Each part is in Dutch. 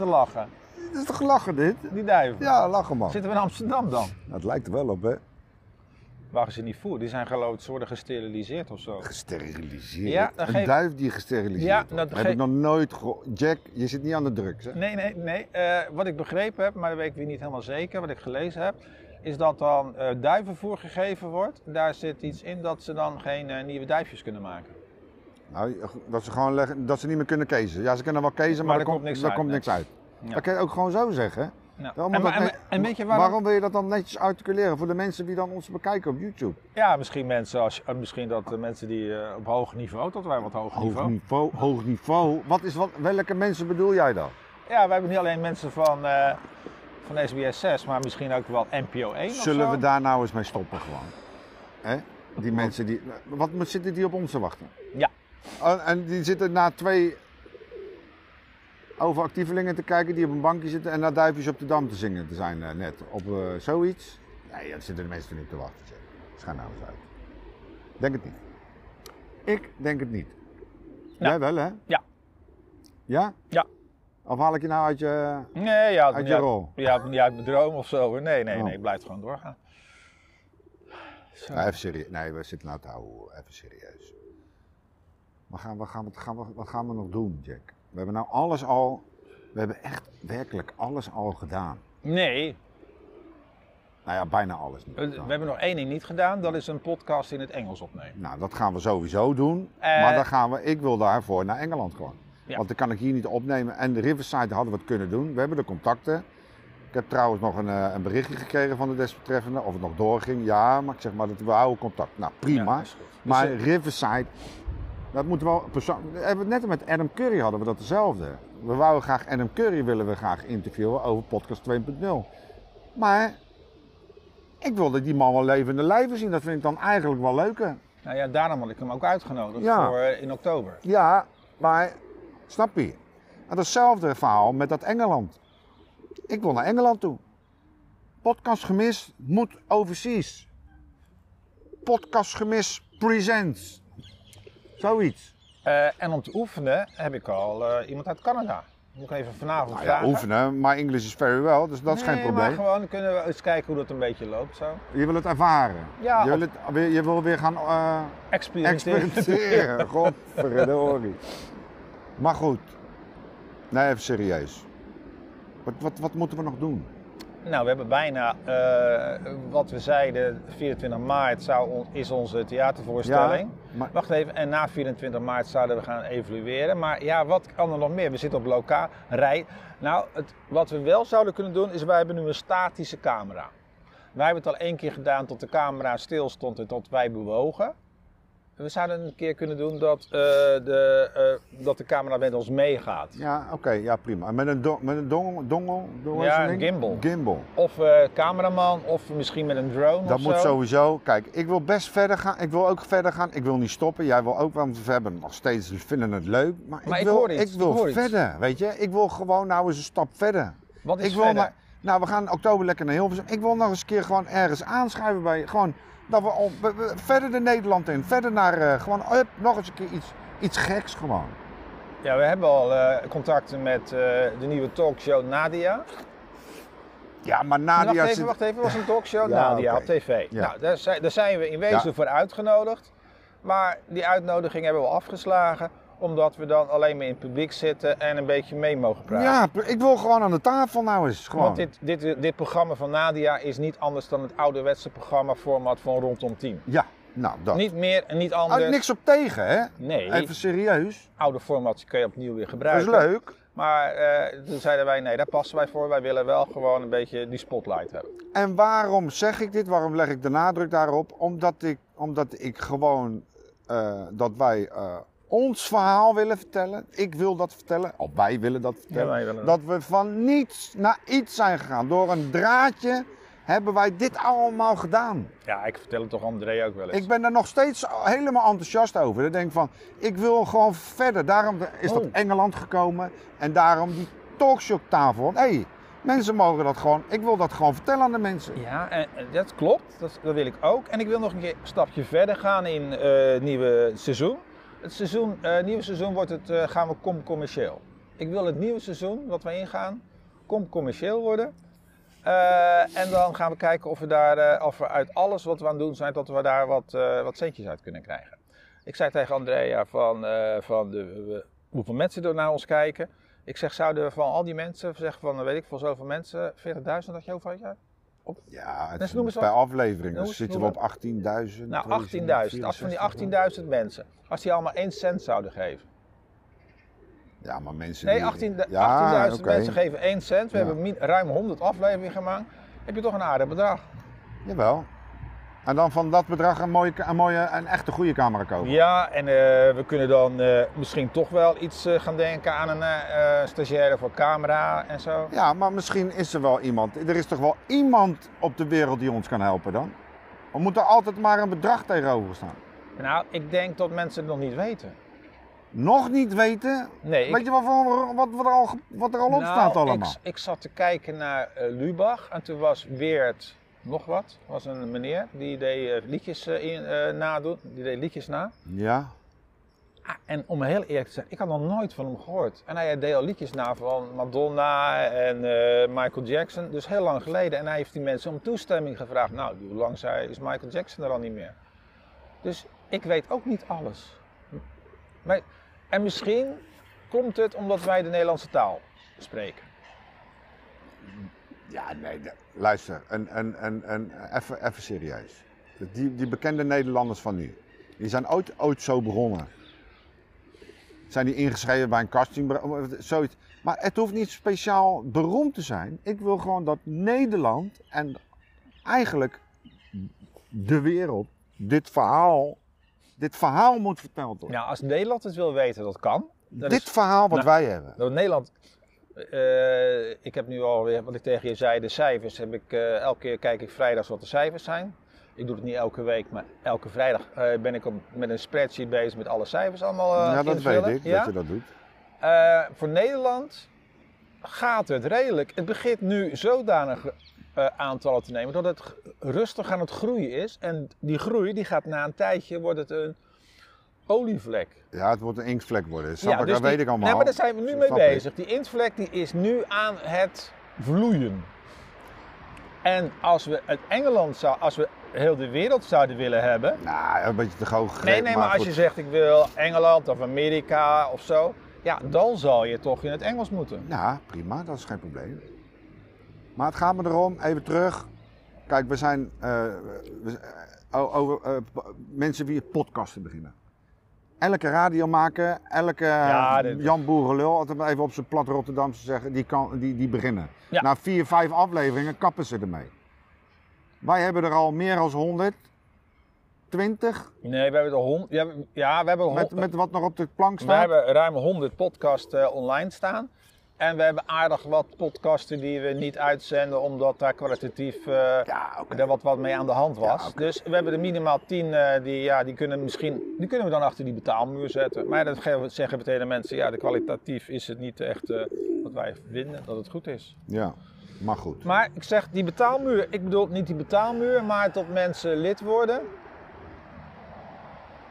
te lachen. Het is toch lachen dit? Die duiven. Ja, lachen man. Zitten we in Amsterdam dan? Het lijkt er wel op, hè? Wagen ze niet voer? Die zijn geloof ik, ze worden gesteriliseerd of zo. Gesteriliseerd. Ja, een geef- duif die gesteriliseerd Ja, wordt. dat Heb ik nog nooit gehoord. Jack, je zit niet aan de drugs, hè? Nee, nee, nee. Eh, wat ik begrepen heb, maar dat weet ik weer niet helemaal zeker, wat ik gelezen heb, is dat dan eh, duivenvoer gegeven wordt. Daar zit iets in dat ze dan geen eh, nieuwe duifjes kunnen maken. Nou, dat ze gewoon leggen, dat ze niet meer kunnen kezen. Ja, ze kunnen wel kezen, maar, Maar er komt, niks uit, komt niks uit. Ja. Dat kan je ook gewoon zo zeggen. Dan en, en, net- en weet je waarom... waarom? wil je dat dan netjes articuleren voor de mensen die dan ons bekijken op YouTube? Ja, misschien mensen als, eh, misschien dat de mensen die eh, op hoog niveau, tot wij wat hoog Hoog niveau. hoog niveau. Wat is wat, welke mensen bedoel jij dan? Ja, wij hebben niet alleen mensen van, eh, van SBS 6, maar misschien ook wel NPO 1 of Zullen zo. we daar nou eens mee stoppen gewoon? Hè? Die mensen die. Wat zitten die op ons te wachten? Ja. Oh, en die zitten na twee overactievelingen te kijken die op een bankje zitten en naar duifjes op de dam te zingen te zijn eh, net. Op eh, zoiets. Nee, daar zitten de mensen niet op te wachten. Jack. Schijn nou eens uit. Denk het niet. Ik denk het niet. Nou. Jij wel hè? Ja. Ja? Ja. Of haal ik je nou uit je... Nee, ja, Uit je ja, rol? Ja, niet uit mijn droom of zo. Nee, nee, Oh. nee, ik blijf gewoon doorgaan. Zo. Ja, even serieus. Nee, we zitten nou te houden. Even serieus. Wat gaan, we, gaan, we, gaan we, wat gaan we nog doen, Jack? We hebben nou alles al... We hebben echt werkelijk alles al gedaan. Nee, Nou ja, bijna alles. niet we, hebben nog één ding niet gedaan. Dat is een podcast in het Engels opnemen. Nou, dat gaan we sowieso doen. Eh. maar dan gaan we, ik wil daarvoor naar Engeland gewoon. Ja. Want dan kan ik hier niet opnemen. En de Riverside hadden we het kunnen doen. We hebben de contacten. Ik heb trouwens nog een, eh, een berichtje gekregen van de desbetreffende. Of het nog doorging. Ja, maar ik zeg maar dat we houden contact. Nou, prima. Ja. Dus, Maar eh, Riverside, dat moeten we persoon- het net met Adam Curry hadden we dat dezelfde. We wouden graag Adam Curry willen we graag interviewen over podcast 2.0. Maar ik wilde die man wel levende lijven zien. Dat vind ik dan eigenlijk wel leuker. nou ja, daarom had ik hem ook uitgenodigd Ja. voor eh, in oktober. Ja, maar snap je? En datzelfde verhaal met dat Engeland. Ik wil naar Engeland toe. Podcast gemist moet overseas. Podcast gemist presents. Zoiets. Eh, en om te oefenen heb ik al eh, iemand uit Canada. Moet ik even vanavond Nou ja, vragen. oefenen. My English is very well, dus dat is Nee, geen probleem. maar gewoon kunnen we eens kijken hoe dat een beetje loopt zo. Je wil het ervaren. Ja, je, wil het, je wil weer gaan eh, Experimenteren. experimenteren. Godverdorie. Maar goed. Nee, even serieus. Wat, wat, wat moeten we nog doen? Nou, we hebben bijna, eh, wat we zeiden, 24 maart zou, is onze theatervoorstelling. Ja, maar- Wacht even, en na 24 maart zouden we gaan evalueren. Maar ja, wat kan er nog meer? We zitten op lokaal, rij. Nou, het, wat we wel zouden kunnen doen, is wij hebben nu een statische camera. Wij hebben het al één keer gedaan tot de camera stil stond en tot wij bewogen. We zouden een keer kunnen doen dat, eh, de, eh, dat de camera met ons meegaat. Ja, oké, ja prima. Met een, do, met een dongel, Ja, een gimbal. Gimbal. Of eh, cameraman, of misschien met een drone Dat moet zo. sowieso. Kijk, ik wil best verder gaan. Ik wil ook verder gaan. Ik wil niet stoppen. Jij wil ook, want we hebben nog steeds, we vinden het leuk. Maar, Maar ik wil, iets, ik wil ik iets. verder, weet je. Ik wil gewoon nou eens een stap verder. Wat is ik wil verder? nou, we gaan in oktober lekker naar Hilversum. Ik wil nog eens een keer gewoon ergens aanschuiven bij, gewoon, dat we, al- we- we- verder de Nederland in. Verder naar, eh, gewoon, hup, nog eens een keer iets, iets geks gewoon. Ja, we hebben al eh, contacten met eh, de nieuwe talkshow Nadia. Ja, maar Nadia wacht even, zit- wacht even, was een talkshow Ja, Nadia op tv. Ja. Nou, daar zijn, daar zijn we in wezen Ja. voor uitgenodigd. Maar die uitnodiging hebben we afgeslagen, omdat we dan alleen maar in het publiek zitten en een beetje mee mogen praten. Ja, ik wil gewoon aan de tafel nou eens. Gewoon. Want dit, dit, dit programma van Nadia is niet anders dan het ouderwetse programma format van rondom 10. Ja, nou dat. Niet meer en niet anders. niks op tegen, hè? Nee, Even serieus. oude format kun je opnieuw weer Dat is gebruiken. leuk. Maar eh, toen zeiden wij, nee, daar passen wij voor. Wij willen wel gewoon een beetje die spotlight hebben. En waarom zeg ik dit? Waarom leg ik de nadruk daarop? Omdat ik, omdat ik gewoon eh, dat wij eh, ons verhaal willen vertellen. Ik wil dat vertellen. Of wij willen dat vertellen. Ja, wij willen dat we van niets naar iets zijn gegaan. Door een draadje hebben wij dit allemaal gedaan. Ja, ik vertel het toch André ook wel eens. Ik ben er nog steeds helemaal enthousiast over. Ik denk van, ik wil gewoon verder. Daarom is dat Oh. Engeland gekomen. En daarom die talkshowtafel. Want hé, hey, mensen mogen dat gewoon. Ik wil dat gewoon vertellen aan de mensen. Ja, en, dat klopt. Dat, dat wil ik ook. En ik wil nog een keer een stapje verder gaan in eh, het nieuwe seizoen. Het seizoen, eh, nieuwe seizoen wordt het, eh, gaan we com commercieel. Ik wil het nieuwe seizoen wat we ingaan, kom commerciëel worden. Eh, en dan gaan we kijken of we daar, of we uit alles wat we aan het doen zijn, dat we daar wat, wat centjes uit kunnen krijgen. Ik zei tegen Andrea van, van de, hoeveel mensen er naar ons kijken. Ik zeg, zouden we van al die mensen, zeggen van, weet ik veel, zoveel mensen, 40.000 dat je over had? Ja? Ja, het Dus is per aflevering. Eens, zitten we op 18.000. Nou, 18.000. Als van die 18.000 mensen, als die allemaal 1 cent zouden geven. Ja, maar mensen. Nee, die- 18.000 Ja, 18.000 oké. mensen geven 1 cent. We Ja. hebben ruim 100 afleveringen gemaakt. Heb je toch een aardig bedrag? Jawel. En dan van dat bedrag een mooie, een mooie, een echte goede camera kopen. Ja, en eh, we kunnen dan eh, misschien toch wel iets eh, gaan denken aan een stagiaire voor camera en zo. Ja, maar misschien is er wel iemand. Er is toch wel iemand op de wereld die ons kan helpen dan? We moeten altijd maar een bedrag tegenover staan. Nou, ik denk dat mensen het nog niet weten. Nog niet weten. Nee, ik- Weet je wat, wat, wat, er al, wat er al op Nou, staat allemaal? Ik, ik zat te kijken naar Lubach en toen was Weert nog wat. was een meneer die deed eh, liedjes eh, in, eh, nadoen. Die deed liedjes na. Ja. Ah, en om heel eerlijk te zijn, ik had nog nooit van hem gehoord. En hij deed al liedjes na van Madonna en Michael Jackson. Dus heel lang geleden. En hij heeft die mensen om toestemming gevraagd. Nou, hoe lang zei, is Michael Jackson er al niet meer? Dus ik weet ook niet alles. Maar, en misschien komt het omdat wij de Nederlandse taal spreken. Ja, nee, de- luister, een, een, een, een, even, even serieus. Die, die bekende Nederlanders van nu, die zijn ooit, ooit zo begonnen. Zijn die ingeschreven bij een casting, zoiets. Maar het hoeft niet speciaal beroemd te zijn. Ik wil gewoon dat Nederland en eigenlijk de wereld dit verhaal, dit verhaal moet verteld worden. Nou, als Nederland het wil weten, dat kan. Dat dit is- verhaal wat Nou, wij hebben. Nou, Nederland. Eh, ik heb nu alweer, wat ik tegen je zei, de cijfers. Heb ik, eh, elke keer kijk ik vrijdags wat de cijfers zijn. Ik doe het niet elke week, maar elke vrijdag eh, ben ik op, met een spreadsheet bezig met alle cijfers allemaal. ja, dat invullen. weet ik, Ja? dat je dat doet. Voor Nederland gaat het redelijk. Het begint nu zodanig aantallen te nemen dat het rustig aan het groeien is. En die groei die gaat na een tijdje wordt het een olievlek. Ja, het wordt een inktvlek worden. Snap dat dus die- weet ik allemaal. Nee, maar daar zijn we nu Dat mee bezig. Die intvlek die is nu aan het vloeien. En als we het Engeland zou, als we heel de wereld zouden willen hebben. Nou, een beetje te hoog gegrepen. Nee, nee, maar als je zegt ik wil Engeland of Amerika of zo. Ja, dan zal je toch in het Engels moeten. Ja, prima, dat is geen probleem. Maar het gaat me erom, even terug. Kijk, we zijn eh, we- eh, over eh, mensen die podcasten beginnen. Elke radio maken, elke Ja, dit- Jan Boerenlul, altijd maar even op zijn plat Rotterdamse zeggen, die, kan, die, die beginnen. Ja. Na vier, vijf afleveringen kappen ze ermee. Wij hebben er al meer dan 100, 20, Nee, we hebben er hond, ja, we- we hebben, hon- met, met wat nog op de plank we staat. hebben ruim 100 podcasts eh, online staan. En we hebben aardig wat podcasten die we niet uitzenden omdat daar kwalitatief eh, Ja, er wat, wat mee aan de hand was. Ja. Dus we hebben er minimaal 10 eh, die, ja, die kunnen misschien die kunnen we dan achter die betaalmuur zetten. Maar dat ge- zeggen we tegen de mensen, ja, de kwalitatief is het niet echt eh, wat wij vinden dat het goed is. Ja, maar goed. Maar ik zeg die betaalmuur, ik bedoel niet die betaalmuur, maar dat mensen lid worden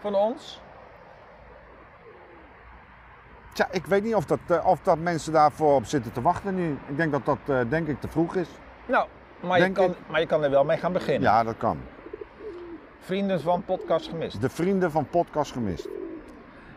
van ons. Tja, ik weet niet of dat, eh, of dat mensen daarvoor op zitten te wachten nu. Ik denk dat dat eh, denk ik te vroeg is. Nou, maar je, kan, ik. maar je kan er wel mee gaan beginnen. Ja, dat kan. Vrienden van Podcast Gemist. De vrienden van Podcast Gemist.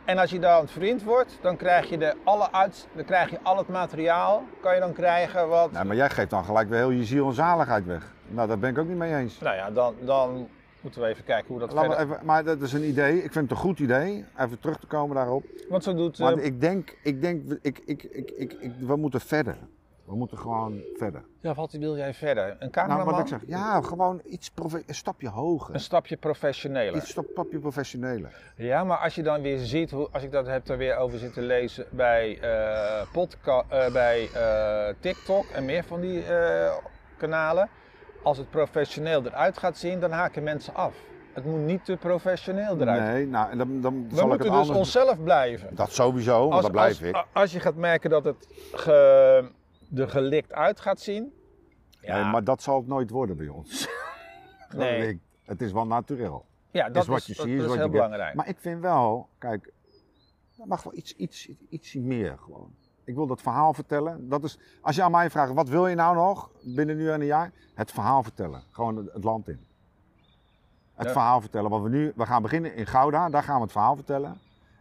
En als je dan vriend wordt, dan krijg je, de alle uit, dan krijg je al het materiaal, kan je dan krijgen wat... Nou, maar jij geeft dan gelijk weer heel je ziel en zaligheid weg. Nou, daar ben ik ook niet mee eens. Nou ja, dan, dan moeten we even kijken hoe dat Laten we verder... even, maar dat is een idee. Ik vind het een goed idee. Even terug te komen daarop. Want zo doet... eh, Maar ik denk, ik denk, ik, ik, ik, ik, ik- we moeten verder. We moeten gewoon verder. ja, wat wil jij verder? Een Nou, cameraman? wat ik zeg. Ja, gewoon iets een stapje hoger. Een stapje professioneler. Iets stap- stapje professioneler. Ja, maar als je dan weer ziet, hoe, als ik dat heb er weer over zitten lezen bij, eh, podca- eh, bij eh, TikTok en meer van die eh, kanalen. Als het professioneel eruit gaat zien, dan haken mensen af. Het moet niet te professioneel eruit. Nee, nou, en dan, dan We zal ik moeten het dus anders... onszelf blijven. Dat sowieso, want Als, dat blijf als, ik. als je gaat merken dat het ge, er gelikt uit gaat zien. Ja, Nee, maar dat zal het nooit worden bij ons. Nee. Ik. Het is wel natuurlijk. ja dat is wat je dat, ziet, is dat is wat heel je belangrijk. Maar ik vind wel, kijk, er mag wel iets, iets, iets meer gewoon. Ik wil dat verhaal vertellen. Dat is, als je aan mij vraagt, wat wil je nou nog binnen nu en een jaar? Het verhaal vertellen. Gewoon het, land in. Het Ja. verhaal vertellen. Want we nu, we gaan beginnen in Gouda, daar gaan we het verhaal vertellen.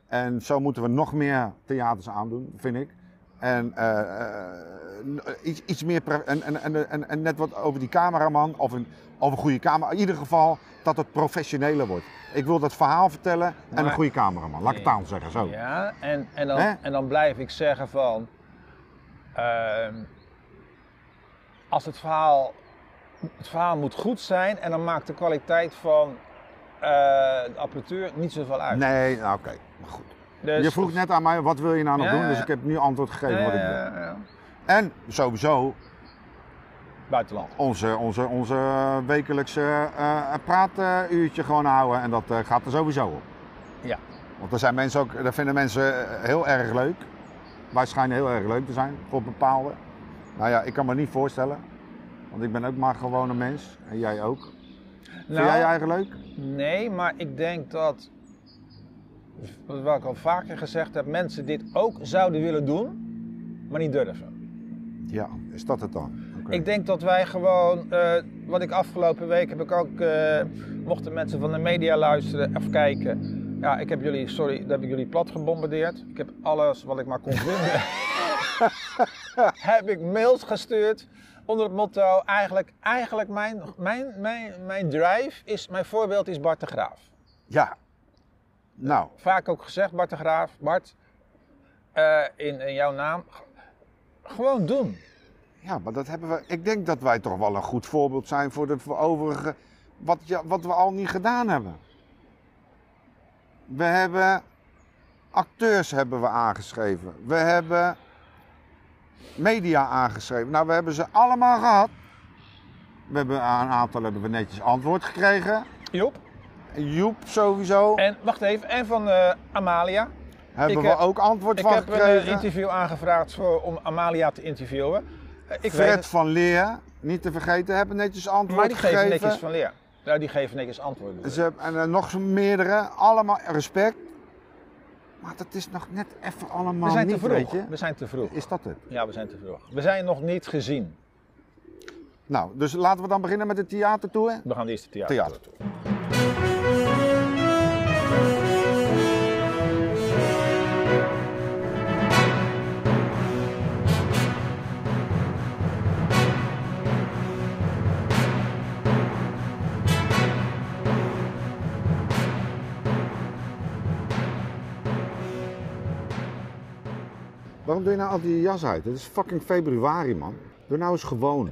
En zo moeten we nog meer theaters aandoen, vind ik. En eh, eh, iets, iets meer. En, en, en, en, net wat over die cameraman, of een, of een goede camera. In ieder geval dat het professioneler wordt. Ik wil dat verhaal vertellen en Maar- een goede cameraman. Laat ik het aan zeggen, zo. Ja, en, en, dan, en dan blijf ik zeggen van. ehm, als het verhaal. Het verhaal moet goed zijn en dan maakt de kwaliteit van eh, de apparatuur niet zoveel uit. Nee, nou oké, maar goed. Dus- je vroeg net aan mij, wat wil je nou nog Ja, doen? Dus ik heb nu antwoord gegeven wat ik wil. Ja. En sowieso Buitenland. onze, onze, onze wekelijkse eh praatuurtje gewoon houden. En dat eh, gaat er sowieso op. Ja. Want er zijn mensen ook, dat vinden mensen heel erg leuk. Wij schijnen heel erg leuk te zijn voor bepaalde. Nou ja, ik kan me niet voorstellen. Want ik ben ook maar gewoon een mens. En jij ook. Vind Nou, jij je eigen leuk? Nee, maar ik denk dat, wat ik al vaker gezegd heb, mensen dit ook zouden willen doen, maar niet durven. Ja, is dat het dan? Ik denk dat wij gewoon, eh, wat ik afgelopen week heb ik ook, eh, mochten mensen van de media luisteren, even kijken. Ja, ik heb jullie, sorry, dat heb ik jullie plat gebombardeerd. Ik heb alles wat ik maar kon vinden. heb ik mails gestuurd onder het motto, eigenlijk, eigenlijk mijn, mijn, mijn, mijn drive is, mijn voorbeeld is Bart de Graaf. Ja. Nou, Vaak ook gezegd, Bart de Graaf, Bart, eh, in, in jouw naam, gewoon doen. Ja, maar dat hebben we. Ik denk dat wij toch wel een goed voorbeeld zijn voor de voor overige. Wat, ja, wat we al niet gedaan hebben. We hebben. Acteurs hebben we aangeschreven. We hebben. Media aangeschreven. Nou, we hebben ze allemaal gehad. We hebben een aantal hebben we netjes antwoord gekregen. Joep. Joep sowieso. En wacht even, en van eh, Amalia. hebben ik we heb- ook antwoord Ik van heb een eh, gekregen. interview aangevraagd voor, om Amalia te interviewen. Eh, ik Fred van Leer, niet te vergeten, hebben netjes antwoord maar die geven gegeven. netjes van leer. Ja, die geven netjes antwoorden. Ze hebben, en nog meerdere, allemaal respect. Maar dat is nog net even allemaal We zijn niet, te vroeg. weet je. We zijn te vroeg. Is dat het? Ja, we zijn te vroeg. We zijn nog niet gezien. Nou, dus laten we dan beginnen met de theatertour. We gaan de eerste theater. Doe je nou al die jas uit? Het is fucking februari, man. Doe nou eens gewoon.